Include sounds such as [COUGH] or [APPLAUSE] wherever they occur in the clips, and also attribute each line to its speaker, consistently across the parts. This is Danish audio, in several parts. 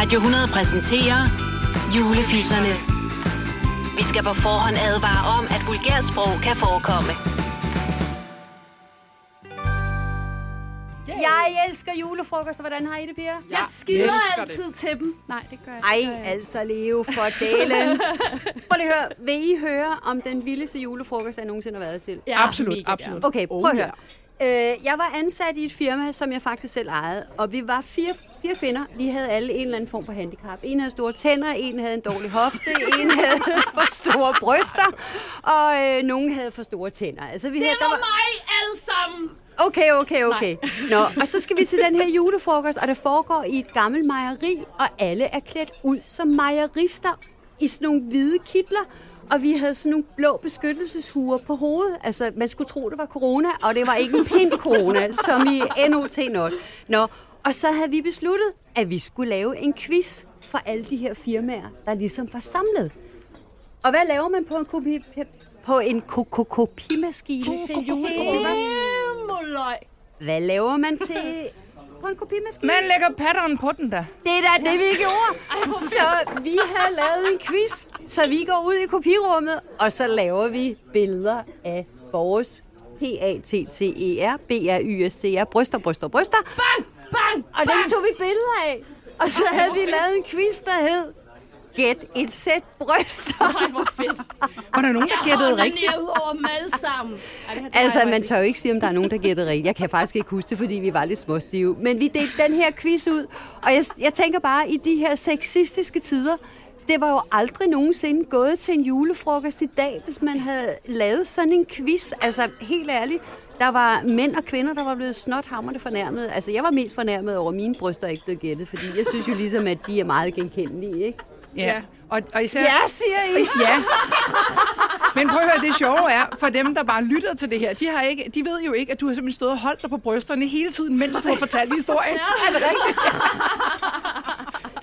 Speaker 1: Radio 100 præsenterer Julefisserne. Vi skal på forhånd advare om, at vulgært sprog kan forekomme.
Speaker 2: Jeg elsker julefrokoster. Hvordan har I det, piger?
Speaker 3: Jeg skider altid til dem. Nej, det gør jeg
Speaker 2: Ej,
Speaker 3: ikke.
Speaker 2: altså leve for dalen. [LAUGHS] Prøv lige at høre. Vil I høre om den vildeste julefrokost, jeg nogensinde har været til?
Speaker 3: Ja,
Speaker 4: Absolut,
Speaker 3: mega
Speaker 4: absolut.
Speaker 3: gerne.
Speaker 2: Okay, prøv at høre. Øh, jeg var ansat i et firma, som jeg faktisk selv ejede, og vi var fire, fire kvinder. Vi havde alle en eller anden form for handicap. En havde store tænder, en havde en dårlig hofte, en havde [LAUGHS] for store bryster, og øh, nogen havde for store tænder. Altså, vi
Speaker 3: Det
Speaker 2: havde, der
Speaker 3: var mig alle sammen.
Speaker 2: Okay, okay, okay. Nå, og så skal vi til den her julefrokost, og det foregår i et gammelt mejeri, og alle er klædt ud som mejerister i sådan nogle hvide kitler. Og vi havde sådan nogle blå beskyttelseshuer på hovedet. Altså, man skulle tro, det var corona, og det var ikke en pind corona, [LAUGHS] som i NOT not. Nå, og så havde vi besluttet, at vi skulle lave en quiz for alle de her firmaer, der ligesom var samlet. Og hvad laver man på en kopi på en ko- ko- kopimaskine til en julefrokost?
Speaker 3: Himmeløg.
Speaker 2: Hvad laver man til på en kopimaskine?
Speaker 4: Man lægger patteren på den der.
Speaker 2: Det er da det, vi gjorde. Så vi har lavet en quiz, så vi går ud i kopirummet, og så laver vi billeder af vores P-A-T-T-E-R, B-R-Y-S-T-R, bryster, bryster, bryster.
Speaker 3: Bang, bang,
Speaker 2: Og dem tog vi billeder af. Og så havde vi lavet en quiz, der hed Gæt et sæt bryster. [LAUGHS]
Speaker 3: Ej, hvor fedt.
Speaker 4: Var der nogen, der gættede
Speaker 3: Jeg
Speaker 4: rigtigt?
Speaker 3: ud over dem alle sammen. Ej, det,
Speaker 2: Altså,
Speaker 3: jeg
Speaker 2: man tør jo ikke sige, om der er nogen, der gætter rigtigt. Jeg kan faktisk ikke huske det, fordi vi var lidt småstive. Men vi delte den her quiz ud, og jeg, jeg tænker bare, i de her sexistiske tider, det var jo aldrig nogensinde gået til en julefrokost i dag, hvis man havde lavet sådan en quiz. Altså, helt ærligt, der var mænd og kvinder, der var blevet snothamrende fornærmet. Altså, jeg var mest fornærmet over, at mine bryster ikke blev gættet, fordi jeg synes jo ligesom, at de er meget genkendelige, ikke?
Speaker 4: Ja. Og, og især...
Speaker 2: Ja, siger I! [LAUGHS]
Speaker 4: Ja. Men prøv at høre, det sjove er, for dem, der bare lytter til det her, de, har ikke, de ved jo ikke, at du har simpelthen stået og holdt dig på brysterne hele tiden, mens du har fortalt historien.
Speaker 2: Er det rigtigt?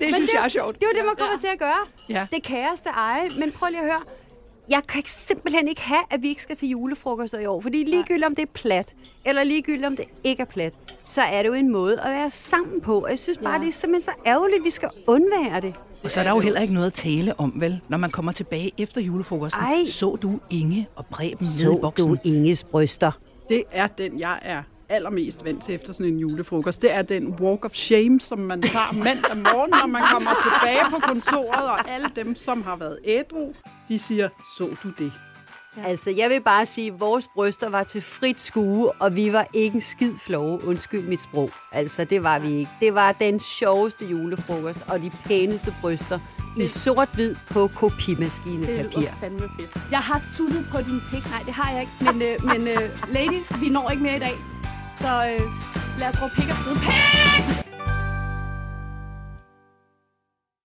Speaker 2: [LAUGHS]
Speaker 4: Det synes jeg er sjovt.
Speaker 2: Det er jo det, man kommer til at gøre.
Speaker 4: Ja.
Speaker 2: Det kæreste eje. Men prøv lige at høre. Jeg kan ikke- simpelthen ikke have, at vi ikke skal til julefrokoster i år. Fordi ligegyldigt om det er plat, eller ligegyldigt om det ikke er plat, så er det jo en måde at være sammen på. Og jeg synes bare,
Speaker 3: Ja.
Speaker 2: det er simpelthen så ærgerligt, at vi skal undvære det.
Speaker 4: Og så er der jo heller ikke noget at tale om, vel? Når man kommer tilbage efter julefrokosten.
Speaker 2: Ej.
Speaker 4: Så du Inge og Preben nede i boksen?
Speaker 2: Inges bryster?
Speaker 5: Det er den, jeg er allermest vant til efter sådan en julefrokost. Det er den walk of shame, som man tager mandag morgen, når man kommer tilbage på kontoret, og alle dem, som har været ædru, de siger, så du det?
Speaker 2: Altså, jeg vil bare sige, at vores bryster var til frit skue, og vi var ikke en skid flove. Undskyld mit sprog. Altså, det var vi ikke. Det var den sjoveste julefrokost, og de pæneste bryster i sort-hvid på kopimaskinepapir.
Speaker 3: Det er fandme fedt. Jeg har suttet på din pik. Nej, det har jeg ikke. Men, øh, men øh, ladies, vi når ikke mere i dag. Så øh, lad os råbe pik og skride. Pik!